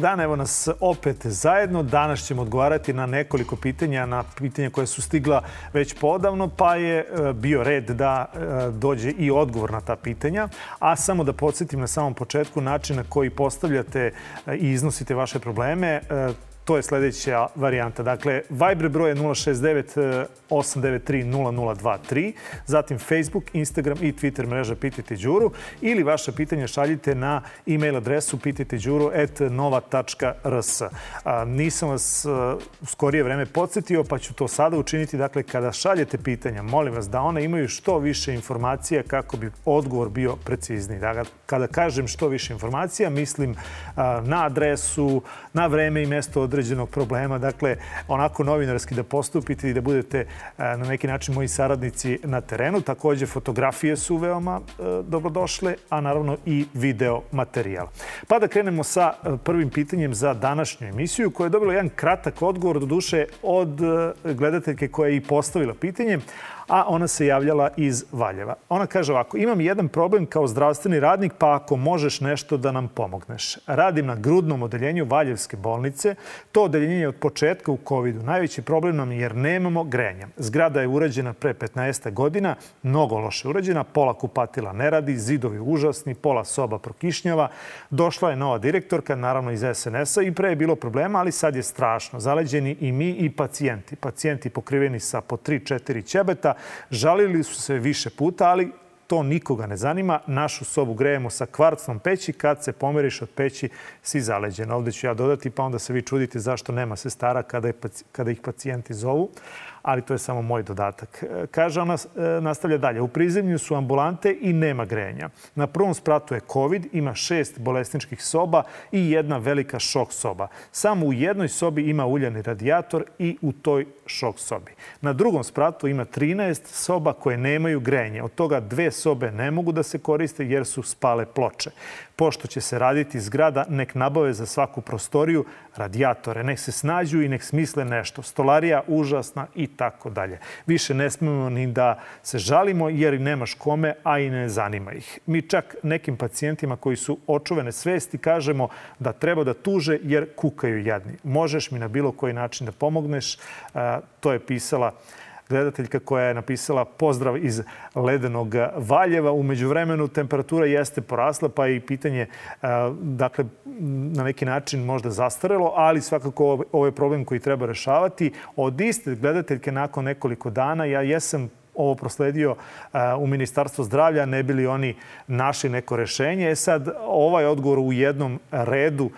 Dan, evo nas opet zajedno. Danas ćemo odgovarati na nekoliko pitanja, na pitanja koje su stigla već podavno, pa je e, bio red da e, dođe i odgovor na ta pitanja. A samo da podsjetim na samom početku način na koji postavljate e, i iznosite vaše probleme to je sledeća varijanta. Dakle, Viber broj je 069 893 0023, zatim Facebook, Instagram i Twitter mreža Pitajte Đuru ili vaše pitanje šaljite na e-mail adresu pitajteđuru.nova.rs. Nisam vas u skorije vreme podsjetio, pa ću to sada učiniti. Dakle, kada šaljete pitanja, molim vas da one imaju što više informacija kako bi odgovor bio precizniji. Dakle, kada kažem što više informacija, mislim na adresu, na vreme i mesto određenog problema. Dakle, onako novinarski da postupite i da budete e, na neki način moji saradnici na terenu. Takođe, fotografije su veoma e, dobrodošle, a naravno i video materijal. Pa da krenemo sa e, prvim pitanjem za današnju emisiju, koja je dobila jedan kratak odgovor, do duše, od gledateljke koja je i postavila pitanje, a ona se javljala iz Valjeva. Ona kaže ovako, imam jedan problem kao zdravstveni radnik, pa ako možeš nešto da nam pomogneš. Radim na grudnom odeljenju Valjevske bolnice. To odeljenje je od početka u COVID-u. Najveći problem nam je jer nemamo grejanja. Zgrada je urađena pre 15 godina, mnogo loše urađena, pola kupatila ne radi, zidovi užasni, pola soba prokišnjava. Došla je nova direktorka, naravno iz SNS-a i pre je bilo problema, ali sad je strašno. Zaleđeni i mi i pacijenti. Pacijenti pokriveni sa po 3-4 ćebeta, Žalili su se više puta, ali to nikoga ne zanima. Našu sobu grejemo sa kvarcnom peći. Kad se pomeriš od peći, si zaleđen. Ovde ću ja dodati, pa onda se vi čudite zašto nema sestara kada, je, kada ih pacijenti zovu ali to je samo moj dodatak. E, kaže ona, e, nastavlja dalje. U prizemlju su ambulante i nema grejanja. Na prvom spratu je COVID, ima šest bolesničkih soba i jedna velika šok soba. Samo u jednoj sobi ima uljani radijator i u toj šok sobi. Na drugom spratu ima 13 soba koje nemaju grejanje. Od toga dve sobe ne mogu da se koriste jer su spale ploče pošto će se raditi zgrada, nek nabave za svaku prostoriju radijatore, nek se snađu i nek smisle nešto. Stolarija užasna i tako dalje. Više ne smemo ni da se žalimo jer nemaš kome, a i ne zanima ih. Mi čak nekim pacijentima koji su očuvene svesti kažemo da treba da tuže jer kukaju jadni. Možeš mi na bilo koji način da pomogneš. To je pisala gledateljka koja je napisala pozdrav iz ledenog Valjeva. Umeđu vremenu temperatura jeste porasla, pa i pitanje, dakle, na neki način možda zastarelo, ali svakako ovo je problem koji treba rešavati. Od iste gledateljke nakon nekoliko dana ja jesam ovo prosledio u Ministarstvo zdravlja, ne bili oni našli neko rešenje. E sad, ovaj odgovor u jednom redu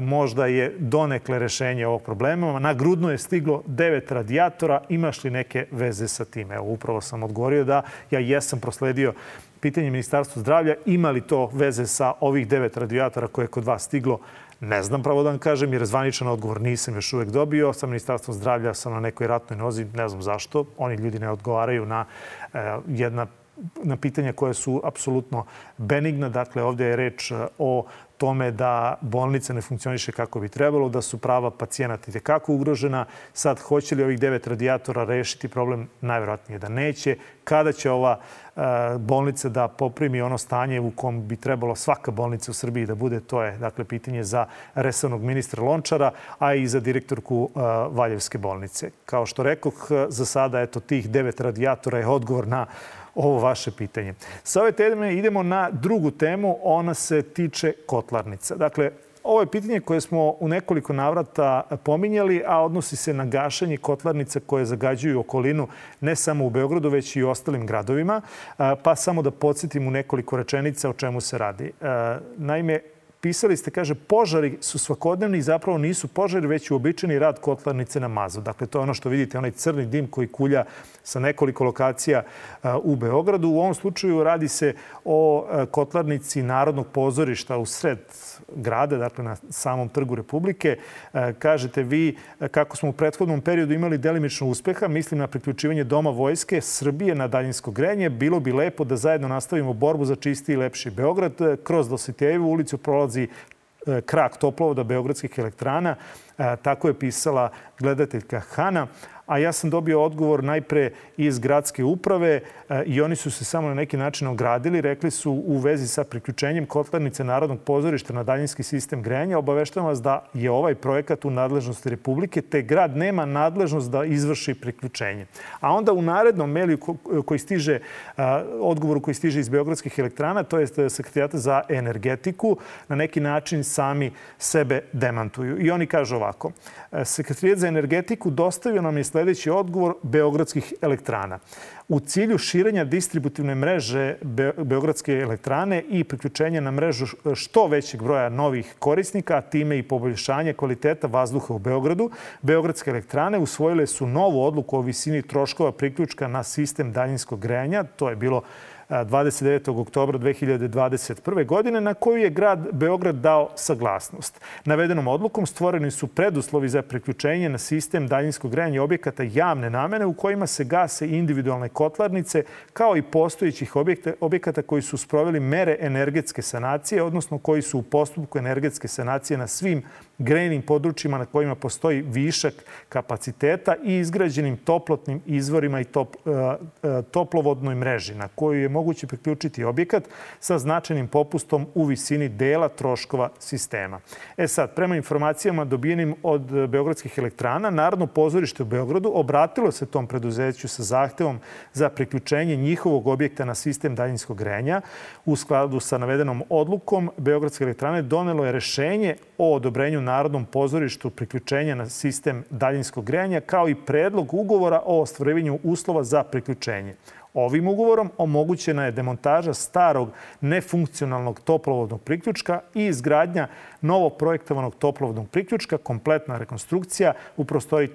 možda je donekle rešenje ovog problema. Na grudno je stiglo devet radijatora. Imaš li neke veze sa tim? Evo, upravo sam odgovorio da ja jesam prosledio pitanje Ministarstva zdravlja. Ima li to veze sa ovih devet radijatora koje je kod vas stiglo? Ne znam pravo da vam kažem, jer zvaničan odgovor nisam još uvek dobio. Sa ministarstvom zdravlja sam na nekoj ratnoj nozi, ne znam zašto. Oni ljudi ne odgovaraju na e, jedna na pitanja koje su apsolutno benigna. Dakle, ovde je reč e, o tome da bolnica ne funkcioniše kako bi trebalo, da su prava pacijenata i tekako ugrožena. Sad, hoće li ovih devet radijatora rešiti problem? Najverovatnije da neće. Kada će ova e, bolnica da poprimi ono stanje u kom bi trebalo svaka bolnica u Srbiji da bude, to je dakle pitanje za resornog ministra Lončara, a i za direktorku e, Valjevske bolnice. Kao što rekoh, za sada eto tih devet radijatora je odgovor na ovo vaše pitanje. Sa ove teme idemo na drugu temu, ona se tiče kotlarnica. Dakle, Ovo je pitanje koje smo u nekoliko navrata pominjali, a odnosi se na gašanje kotlarnica koje zagađuju okolinu ne samo u Beogradu, već i u ostalim gradovima. Pa samo da podsjetim u nekoliko rečenica o čemu se radi. Naime, pisali ste, kaže, požari su svakodnevni i zapravo nisu požari, već uobičajeni rad kotlarnice na mazu. Dakle, to je ono što vidite, onaj crni dim koji kulja sa nekoliko lokacija u Beogradu. U ovom slučaju radi se o kotlarnici Narodnog pozorišta u sred grada, dakle na samom trgu Republike. Kažete vi kako smo u prethodnom periodu imali delimično uspeha, mislim na priključivanje Doma vojske Srbije na daljinsko grenje. Bilo bi lepo da zajedno nastavimo borbu za čisti i lepši Beograd. Kroz Dositejevu ulicu prolazi krak toplovoda Beogradskih elektrana. Tako je pisala gledateljka Hana a ja sam dobio odgovor najpre iz gradske uprave e, i oni su se samo na neki način ogradili. Rekli su u vezi sa priključenjem kotlarnice Narodnog pozorišta na daljinski sistem grejanja. Obaveštavam vas da je ovaj projekat u nadležnosti Republike, te grad nema nadležnost da izvrši priključenje. A onda u narednom mailu koji stiže, e, odgovoru koji stiže iz Beogradskih elektrana, to je sekretarijata za energetiku, na neki način sami sebe demantuju. I oni kažu ovako. E, sekretarijat za energetiku dostavio nam je sledeći odgovor Beogradskih elektrana. U cilju širenja distributivne mreže Beogradske elektrane i priključenja na mrežu što većeg broja novih korisnika, a time i poboljšanje kvaliteta vazduha u Beogradu, Beogradske elektrane usvojile su novu odluku o visini troškova priključka na sistem daljinskog grejanja. To je bilo 29. oktobra 2021. godine na koju je grad Beograd dao saglasnost. Navedenom odlukom stvoreni su preduslovi za priključenje na sistem daljinskog grejanja objekata javne namene u kojima se gase individualne kotlarnice kao i postojećih objekata koji su sproveli mere energetske sanacije, odnosno koji su u postupku energetske sanacije na svim grejnim područjima na kojima postoji višak kapaciteta i izgrađenim toplotnim izvorima i top, e, e, toplovodnoj mreži na koju je moguće priključiti objekat sa značajnim popustom u visini dela troškova sistema. E sad, prema informacijama dobijenim od Beogradskih elektrana, Narodno pozorište u Beogradu obratilo se tom preduzeću sa zahtevom za priključenje njihovog objekta na sistem daljinskog grejanja. U skladu sa navedenom odlukom, Beogradske elektrane donelo je rešenje o odobrenju Narodnom pozorištu priključenja na sistem daljinskog grejanja, kao i predlog ugovora o ostvarivanju uslova za priključenje. Ovim ugovorom omogućena je demontaža starog nefunkcionalnog toplovodnog priključka i izgradnja novo projektovanog toplovodnog priključka, kompletna rekonstrukcija u prostoriji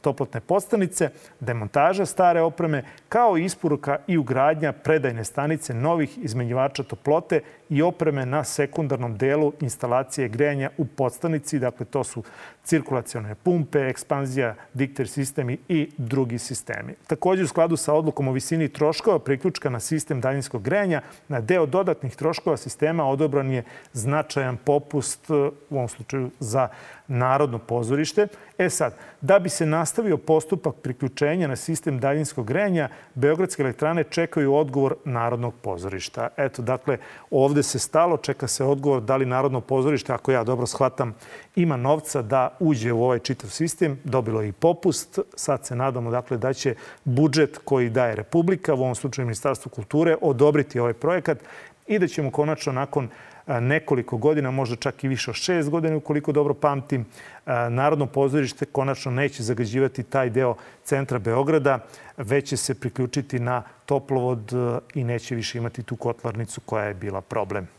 toplotne postanice, demontaža stare opreme, kao i isporuka i ugradnja predajne stanice novih izmenjivača toplote i opreme na sekundarnom delu instalacije grejanja u podstanici. Dakle, to su cirkulacione pumpe, ekspanzija, dikter sistemi i drugi sistemi. Takođe, u skladu sa odlukom o visini troškova priključka na sistem daljinskog grejanja, na deo dodatnih troškova sistema odobran je značajan popust u ovom slučaju za Narodno pozorište. E sad, da bi se nastavio postupak priključenja na sistem daljinskog grejanja, Beogradske elektrane čekaju odgovor Narodnog pozorišta. Eto, dakle, ovde se stalo, čeka se odgovor da li Narodno pozorište, ako ja dobro shvatam, ima novca da uđe u ovaj čitav sistem. Dobilo je i popust. Sad se nadamo dakle, da će budžet koji daje Republika, u ovom slučaju Ministarstvo kulture, odobriti ovaj projekat i da ćemo konačno nakon nekoliko godina, možda čak i više od šest godina, ukoliko dobro pamtim, Narodno pozorište konačno neće zagađivati taj deo centra Beograda, već će se priključiti na toplovod i neće više imati tu kotlarnicu koja je bila problem.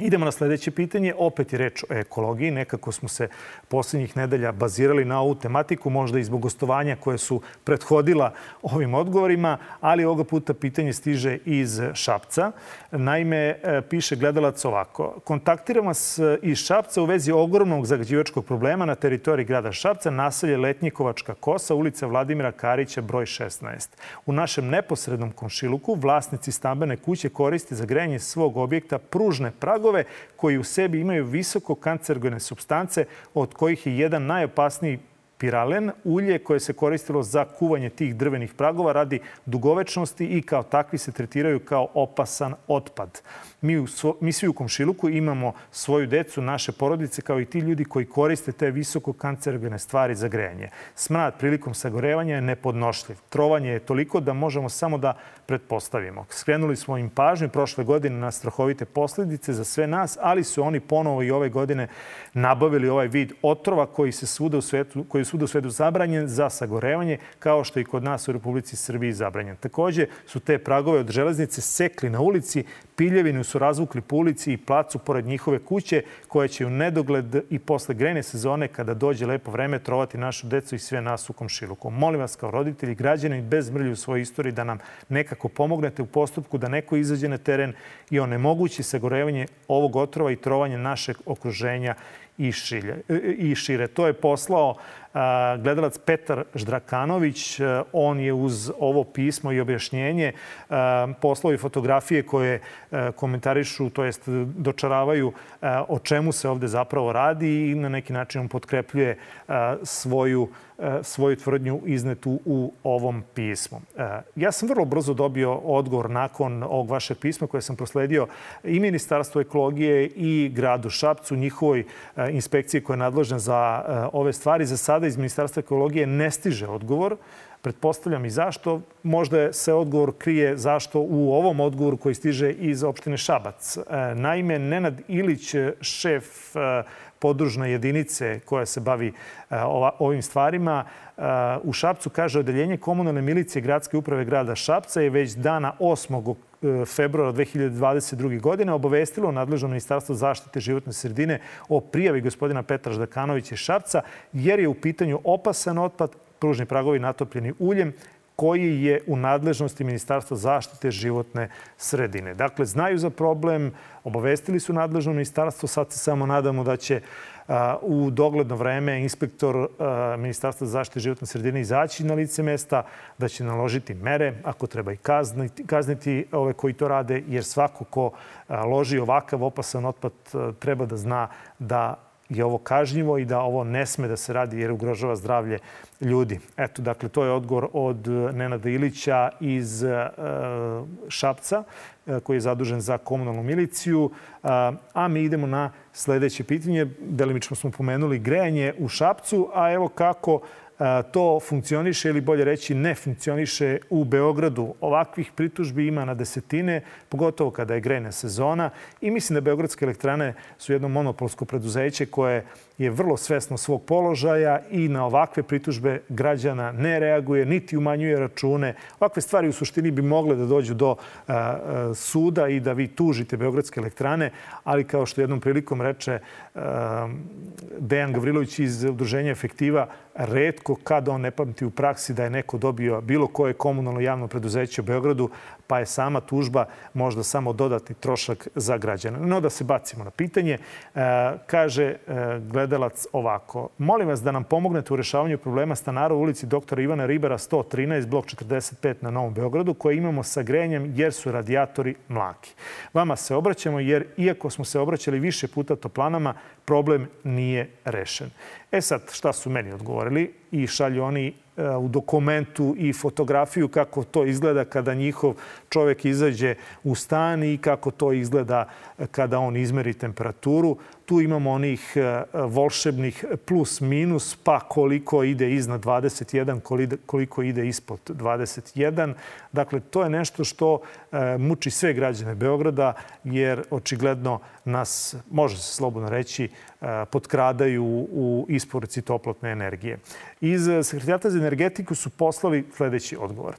Idemo na sledeće pitanje. Opet je reč o ekologiji. Nekako smo se poslednjih nedelja bazirali na ovu tematiku, možda i zbog gostovanja koje su prethodila ovim odgovorima, ali ovoga puta pitanje stiže iz Šapca. Naime, e, piše gledalac ovako. Kontaktiram vas iz Šapca u vezi ogromnog zagađivačkog problema na teritoriji grada Šapca, naselje Letnjikovačka kosa, ulica Vladimira Karića, broj 16. U našem neposrednom komšiluku vlasnici stambene kuće koriste za grejanje svog objekta pružne pragove pragove koji u sebi imaju visoko kancerogene substance, od kojih je jedan najopasniji piralen, ulje koje se koristilo za kuvanje tih drvenih pragova radi dugovečnosti i kao takvi se tretiraju kao opasan otpad. Mi, u, mi svi u komšiluku imamo svoju decu, naše porodice, kao i ti ljudi koji koriste te visoko kancerogene stvari za grejanje. Smrad prilikom sagorevanja je nepodnošljiv. Trovanje je toliko da možemo samo da pretpostavimo. Skrenuli smo im pažnju prošle godine na strahovite posljedice za sve nas, ali su oni ponovo i ove godine nabavili ovaj vid otrova koji se svuda u svetu, koji svuda u svetu zabranjen za sagorevanje, kao što i kod nas u Republici Srbiji zabranjen. Takođe su te pragove od železnice sekli na ulici, piljevinu su razvukli po ulici i placu pored njihove kuće, koje će u nedogled i posle grejne sezone, kada dođe lepo vreme, trovati našu decu i sve nas u komšiluku. Molim vas kao roditelji, građani, bez mrlju u svojoj istoriji, da nam nekako pomognete u postupku, da neko izađe na teren i onemogući sagorevanje ovog otrova i trovanje našeg okruženja i, šilje, i šire. To je poslao gledalac Petar Ždrakanović. On je uz ovo pismo i objašnjenje poslao i fotografije koje komentarišu, to jest dočaravaju o čemu se ovde zapravo radi i na neki način on potkrepljuje svoju svoju tvrdnju iznetu u ovom pismu. Ja sam vrlo brzo dobio odgovor nakon ovog vašeg pisma koje sam prosledio i Ministarstvu ekologije i gradu Šapcu, njihovoj inspekciji koja je nadložna za ove stvari. Za sada iz Ministarstva ekologije ne stiže odgovor. Pretpostavljam i zašto. Možda se odgovor krije zašto u ovom odgovoru koji stiže iz opštine Šabac. E, naime, Nenad Ilić, šef e, podružne jedinice koja se bavi e, ovim stvarima, u Šapcu kaže odeljenje komunalne milicije Gradske uprave grada Šapca je već dana 8 februara 2022. godine obavestilo nadležno Ministarstvo zaštite životne sredine o prijavi gospodina Petra Ždakanovića iz Šapca, jer je u pitanju opasan otpad, pružni pragovi natopljeni uljem, koji je u nadležnosti Ministarstva zaštite životne sredine. Dakle, znaju za problem, obavestili su nadležno ministarstvo, sad se samo nadamo da će u dogledno vreme inspektor Ministarstva za zaštite životne sredine izaći na lice mesta, da će naložiti mere, ako treba i kazniti, kazniti ove koji to rade, jer svako ko loži ovakav opasan otpad treba da zna da je ovo kažnjivo i da ovo ne sme da se radi jer ugrožava zdravlje ljudi. Eto, dakle, to je odgovor od Nenada Ilića iz e, Šapca, e, koji je zadužen za komunalnu miliciju. A mi idemo na sledeće pitanje. Delimično smo pomenuli grejanje u Šapcu, a evo kako to funkcioniše ili bolje reći ne funkcioniše u Beogradu. Ovakvih pritužbi ima na desetine, pogotovo kada je grejna sezona i mislim da Beogradske elektrane su jedno monopolsko preduzeće koje je vrlo svesno svog položaja i na ovakve pritužbe građana ne reaguje, niti umanjuje račune. Ovakve stvari u suštini bi mogle da dođu do suda i da vi tužite Beogradske elektrane, ali kao što jednom prilikom reče Dejan Gavrilović iz Udruženja Efektiva, redko kad on ne pamti u praksi da je neko dobio bilo koje komunalno javno preduzeće u Beogradu, pa je sama tužba možda samo dodatni trošak za građana. No da se bacimo na pitanje. Kaže e, gledalac ovako. Molim vas da nam pomognete u rešavanju problema stanara u ulici doktora Ivana Ribara 113, blok 45 na Novom Beogradu, koje imamo sa grejanjem jer su radijatori mlaki. Vama se obraćamo jer, iako smo se obraćali više puta toplanama, problem nije rešen. E sad, šta su meni odgovorili? I šalju oni e, u dokumentu i fotografiju kako to izgleda kada njihov čovek izađe u stan i kako to izgleda kada on izmeri temperaturu. Tu imamo onih e, volšebnih plus minus, pa koliko ide iznad 21, koliko ide ispod 21. Dakle, to je nešto što e, muči sve građane Beograda, jer očigledno nas, može se slobodno reći, potkradaju u isporuci toplotne energije. Iz Sekretarijata za energetiku su poslali sledeći odgovor.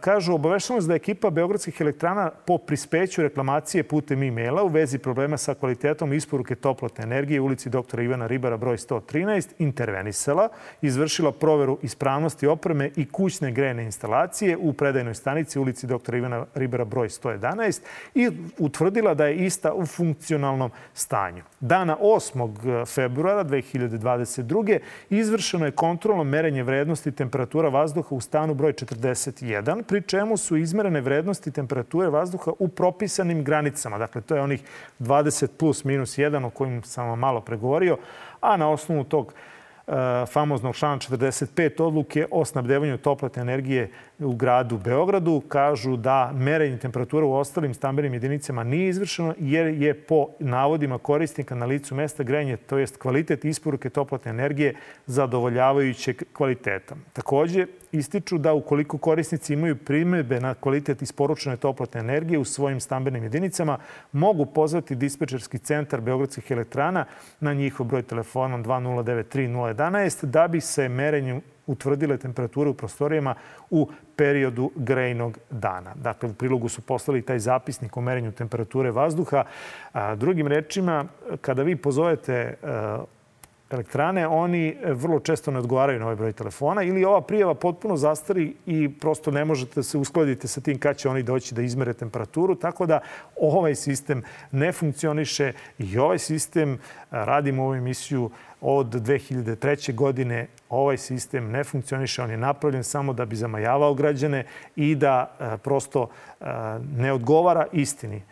Kažu, obaveštamo da je ekipa Beogradskih elektrana po prispeću reklamacije putem e-maila u vezi problema sa kvalitetom isporuke toplotne energije u ulici doktora Ivana Ribara broj 113 intervenisala, izvršila proveru ispravnosti opreme i kućne grejne instalacije u predajnoj stanici ulici doktora Ivana Ribara broj 111 i utvrdila da je ista u funkcionalnom stanju. Dana 8. februara 2022. izvršeno je kontrolno merenje vrednosti temperatura vazduha u stanu broj 41, pri čemu su izmerene vrednosti temperature vazduha u propisanim granicama. Dakle, to je onih 20 plus minus 1 o kojim sam vam malo pregovorio, a na osnovu tog famoznog člana 45 odluke o snabdevanju toplotne energije u gradu Beogradu. Kažu da merenje temperatura u ostalim stambenim jedinicama nije izvršeno jer je po navodima korisnika na licu mesta grejanje, to jest kvalitet isporuke toplotne energije zadovoljavajućeg kvaliteta. Takođe, ističu da ukoliko korisnici imaju primebe na kvalitet isporučene toplotne energije u svojim stambenim jedinicama, mogu pozvati dispečerski centar Beogradskih elektrana na njihov broj telefona 2093 011 da bi se merenjem utvrdile temperature u prostorijama u periodu grejnog dana. Dakle, u prilogu su poslali taj zapisnik o merenju temperature vazduha. drugim rečima, kada vi pozovete elektrane, oni e, vrlo često ne odgovaraju na ovaj broj telefona ili ova prijava potpuno zastari i prosto ne možete da se uskladiti sa tim kad će oni doći da izmere temperaturu. Tako da ovaj sistem ne funkcioniše i ovaj sistem, e, radimo ovu emisiju od 2003. godine, ovaj sistem ne funkcioniše. On je napravljen samo da bi zamajavao građane i da e, prosto ne odgovara istini.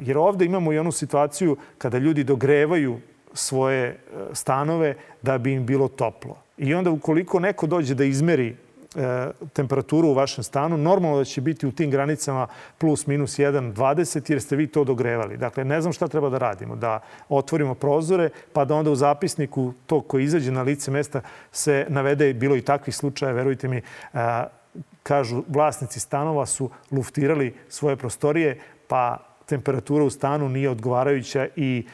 Jer ovde imamo i onu situaciju kada ljudi dogrevaju svoje e, stanove da bi im bilo toplo. I onda ukoliko neko dođe da izmeri e, temperaturu u vašem stanu, normalno da će biti u tim granicama plus minus 1, 20 jer ste vi to dogrevali. Dakle, ne znam šta treba da radimo. Da otvorimo prozore pa da onda u zapisniku to koji izađe na lice mesta se navede, bilo i takvih slučaja, verujte mi, kažu vlasnici stanova su luftirali svoje prostorije pa temperatura u stanu nije odgovarajuća i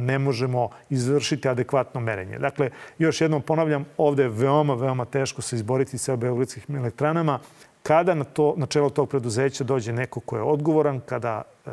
ne možemo izvršiti adekvatno merenje. Dakle, još jednom ponavljam, ovde je veoma, veoma teško se izboriti sa beogradskim elektranama. Kada na, to, na čelo tog preduzeća dođe neko ko je odgovoran, kada e,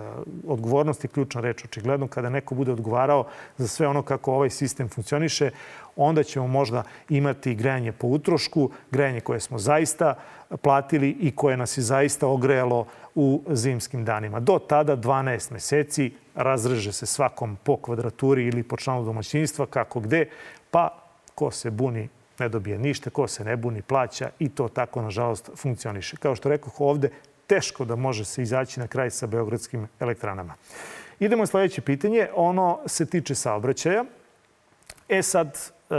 odgovornost je ključna reč očigledno, kada neko bude odgovarao za sve ono kako ovaj sistem funkcioniše, onda ćemo možda imati grejanje po utrošku, grejanje koje smo zaista platili i koje nas je zaista ogrejalo u zimskim danima. Do tada 12 meseci razreže se svakom po kvadraturi ili po članu domaćinstva, kako gde, pa ko se buni ne dobije ništa, ko se ne buni plaća i to tako, nažalost, funkcioniše. Kao što rekao ovde, teško da može se izaći na kraj sa beogradskim elektranama. Idemo na sledeće pitanje. Ono se tiče saobraćaja. E sad, e,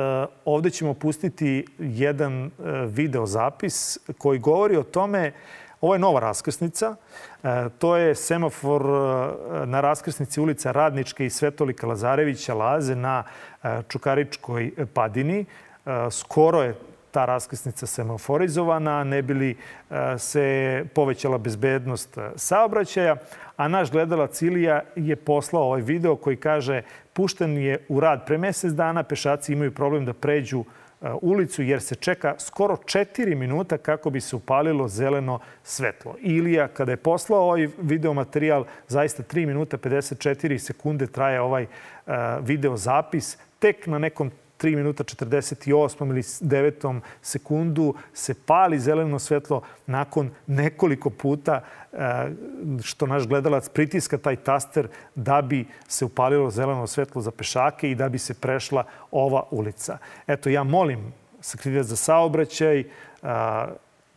ovde ćemo pustiti jedan e, video zapis koji govori o tome Ovo je nova raskrsnica. E, to je semafor na raskrsnici ulica Radničke i Svetolika Lazarevića Laze na Čukaričkoj padini. Skoro je ta raskrsnica semaforizovana, ne bili se povećala bezbednost saobraćaja, a naš gledalac Ilija je poslao ovaj video koji kaže pušten je u rad pre mesec dana, pešaci imaju problem da pređu ulicu jer se čeka skoro 4 minuta kako bi se upalilo zeleno svetlo. Ilija, kada je poslao ovaj video materijal, zaista 3 minuta 54 sekunde traje ovaj video zapis, tek na nekom 3 minuta 48. ili 9. sekundu se pali zeleno svetlo nakon nekoliko puta e, što naš gledalac pritiska taj taster da bi se upalilo zeleno svetlo za pešake i da bi se prešla ova ulica. Eto, ja molim Sekretarijat za saobraćaj, e,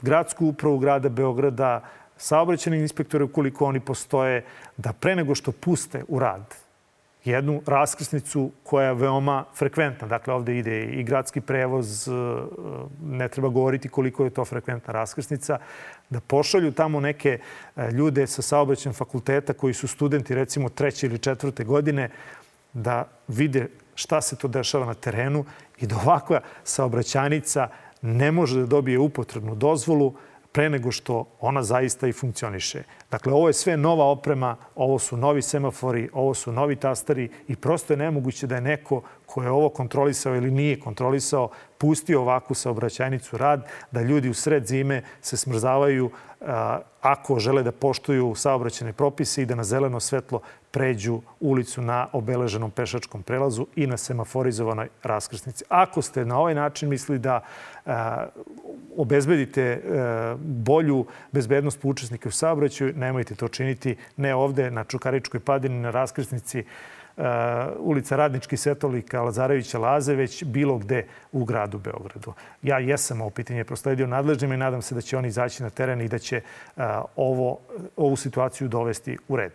gradsku upravu grada Beograda, saobraćeni inspektore, ukoliko oni postoje, da pre nego što puste u rad jednu raskrsnicu koja je veoma frekventna. Dakle, ovde ide i gradski prevoz, e, ne treba govoriti koliko je to frekventna raskrsnica, da pošalju tamo neke e, ljude sa saobraćajem fakulteta koji su studenti recimo treće ili četvrte godine, da vide šta se to dešava na terenu i da ovakva saobraćanica ne može da dobije upotrebnu dozvolu, pre nego što ona zaista i funkcioniše. Dakle, ovo je sve nova oprema, ovo su novi semafori, ovo su novi tastari i prosto je nemoguće da je neko ko je ovo kontrolisao ili nije kontrolisao, pustio ovakvu saobraćajnicu rad, da ljudi u sred zime se smrzavaju ako žele da poštuju saobraćene propise i da na zeleno svetlo pređu ulicu na obeleženom pešačkom prelazu i na semaforizovanoj raskrsnici. Ako ste na ovaj način mislili da obezbedite bolju bezbednost po učesnike u saobraćaju, nemojte to činiti ne ovde na Čukaričkoj padini, na raskrsnici Uh, ulica Radnički Svetolika Lazarevića Laze, već bilo gde u gradu Beogradu. Ja jesam ovo pitanje prosledio nadležnim i nadam se da će oni izaći na teren i da će ovo, ovu situaciju dovesti u red.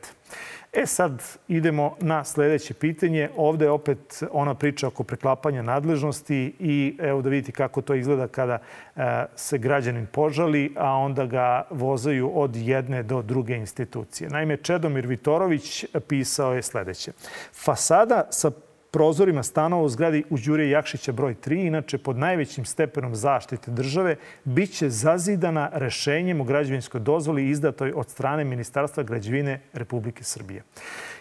E sad idemo na sledeće pitanje. Ovde je opet ona priča oko preklapanja nadležnosti i evo da vidite kako to izgleda kada e, se građanin požali, a onda ga vozaju od jedne do druge institucije. Naime, Čedomir Vitorović pisao je sledeće. Fasada sa prozorima stanova u zgradi u Đure Jakšića broj 3, inače pod najvećim stepenom zaštite države, bit će zazidana rešenjem o građevinskoj dozvoli izdatoj od strane Ministarstva građevine Republike Srbije.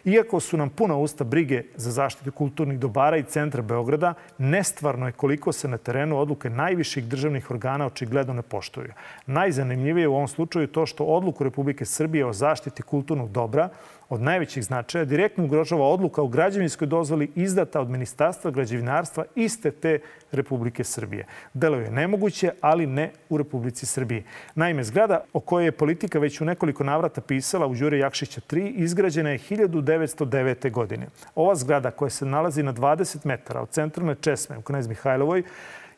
Iako su nam puna usta brige za zaštitu kulturnih dobara i centra Beograda, nestvarno je koliko se na terenu odluke najviših državnih organa očigledno ne poštuju. Najzanimljivije u ovom slučaju to što odluku Republike Srbije o zaštiti kulturnog dobra od najvećih značaja direktno ugrožava odluka o građevinskoj dozvoli izdata od Ministarstva građevinarstva iste te Republike Srbije. Delo je nemoguće, ali ne u Republici Srbiji. Naime, zgrada o kojoj je politika već u nekoliko navrata pisala u Đure Jakšića 3 izgrađena je 1909. godine. Ova zgrada koja se nalazi na 20 metara od centralne česme u Knez Mihajlovoj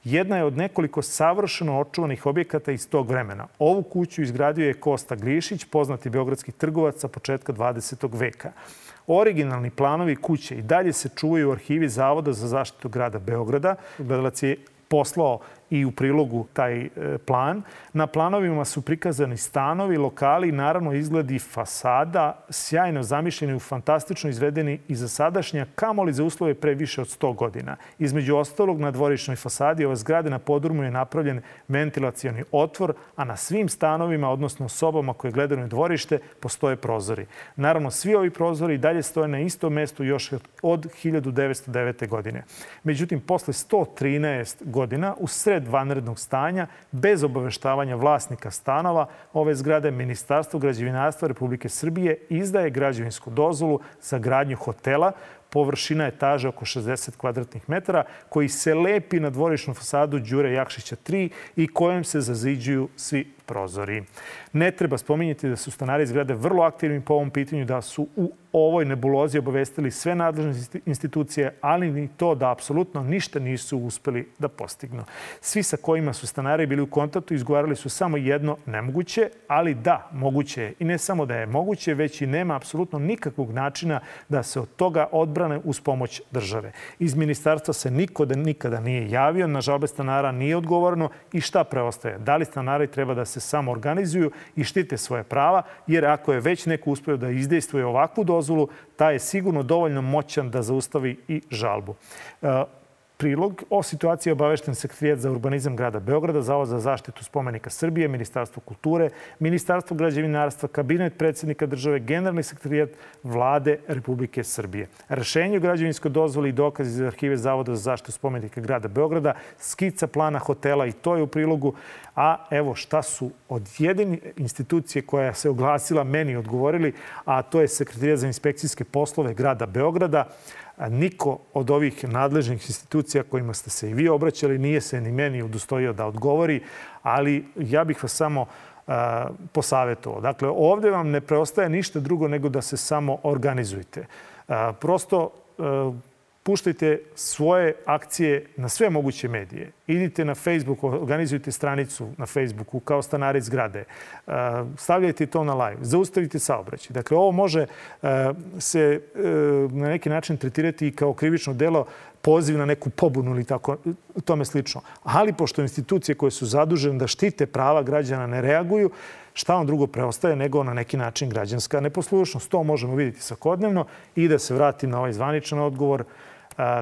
jedna je od nekoliko savršeno očuvanih objekata iz tog vremena. Ovu kuću izgradio je Kosta Glišić, poznati beogradski trgovac sa početka 20. veka. Originalni planovi kuće i dalje se čuvaju u arhivi Zavoda za zaštitu grada Beograda. Gledalac je poslao i u prilogu taj e, plan. Na planovima su prikazani stanovi, lokali i naravno izgledi fasada, sjajno zamišljeni u fantastično izvedeni i za sadašnja, kamoli za uslove pre više od 100 godina. Između ostalog, na dvorišnoj fasadi ove zgrade na podrumu je napravljen ventilacioni otvor, a na svim stanovima, odnosno sobama koje gledaju na dvorište, postoje prozori. Naravno, svi ovi prozori dalje stoje na istom mestu još od 1909. godine. Međutim, posle 113 godina, u sred sred vanrednog stanja, bez obaveštavanja vlasnika stanova ove zgrade, Ministarstvo građevinarstva Republike Srbije izdaje građevinsku dozvolu za gradnju hotela. Površina etaže oko 60 kvadratnih metara, koji se lepi na dvorišnu fasadu Đure Jakšića 3 i kojem se zaziđuju svi prozori. Ne treba spominjati da su stanari zgrade vrlo aktivni po ovom pitanju, da su u ovoj nebulozi obavestili sve nadležne institucije, ali ni to da apsolutno ništa nisu uspeli da postignu. Svi sa kojima su stanari bili u kontaktu izgovarali su samo jedno nemoguće, ali da, moguće je. I ne samo da je moguće, već i nema apsolutno nikakvog načina da se od toga odbrane uz pomoć države. Iz ministarstva se niko da nikada nije javio, na žalbe stanara nije odgovorno i šta preostaje? Da li stanari treba da se samo organizuju i štite svoje prava, jer ako je već neko uspeo da izdejstvuje ovakvu dozvolu, taj je sigurno dovoljno moćan da zaustavi i žalbu. Prilog o situaciji obavešten sekretarijat za urbanizam grada Beograda, Zavod za zaštitu spomenika Srbije, Ministarstvo kulture, Ministarstvo građevinarstva, Kabinet predsednika države, Generalni sekretarijat vlade Republike Srbije. Rešenje o građevinskoj dozvoli i dokazi iz arhive Zavoda za zaštitu spomenika grada Beograda, skica plana hotela i to je u prilogu. A evo šta su od jedine institucije koja se oglasila meni odgovorili, a to je sekretarijat za inspekcijske poslove grada Beograda niko od ovih nadležnih institucija kojima ste se i vi obraćali nije se ni meni udostojio da odgovori, ali ja bih vas samo posavetovao. Dakle, ovde vam ne preostaje ništa drugo nego da se samo organizujete. Prosto puštajte svoje akcije na sve moguće medije. Idite na Facebook, organizujte stranicu na Facebooku kao stanari zgrade. E, stavljajte to na live. Zaustavite saobraćaj. Dakle, ovo može e, se e, na neki način tretirati i kao krivično delo poziv na neku pobunu ili tako, tome slično. Ali pošto institucije koje su zadužene da štite prava građana ne reaguju, šta vam drugo preostaje nego na neki način građanska neposlušnost. To možemo vidjeti svakodnevno i da se vratim na ovaj zvaničan odgovor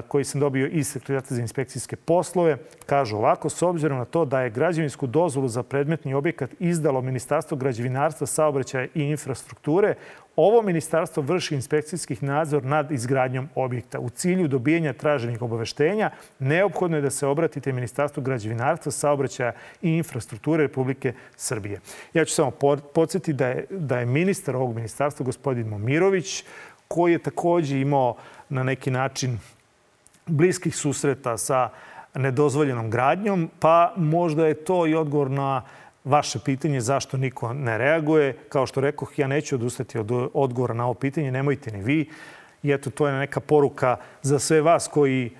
koji sam dobio iz Sekretarijata za inspekcijske poslove. Kažu ovako, s obzirom na to da je građevinsku dozvolu za predmetni objekat izdalo Ministarstvo građevinarstva, saobraćaja i infrastrukture, ovo ministarstvo vrši inspekcijskih nadzor nad izgradnjom objekta. U cilju dobijanja traženih obaveštenja neophodno je da se obratite Ministarstvu građevinarstva, saobraćaja i infrastrukture Republike Srbije. Ja ću samo podsjetiti da je, da je ministar ovog ministarstva, gospodin Momirović, koji je takođe imao na neki način bliskih susreta sa nedozvoljenom gradnjom, pa možda je to i odgovor na vaše pitanje zašto niko ne reaguje. Kao što rekoh, ja neću odustati od odgovora na ovo pitanje, nemojte ni vi. I eto, to je neka poruka za sve vas koji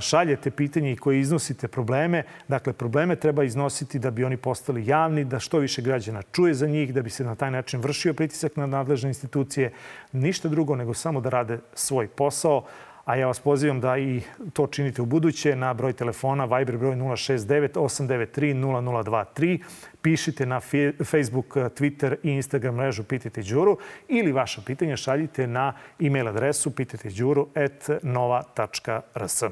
šaljete pitanje i koji iznosite probleme. Dakle, probleme treba iznositi da bi oni postali javni, da što više građana čuje za njih, da bi se na taj način vršio pritisak na nadležne institucije. Ništa drugo nego samo da rade svoj posao a ja vas pozivam da i to činite u buduće na broj telefona Viber broj 069 893 0023. Pišite na Facebook, Twitter i Instagram mrežu Pitajte Đuru ili vaša pitanja šaljite na e-mail adresu pitajteđuru.nova.rs.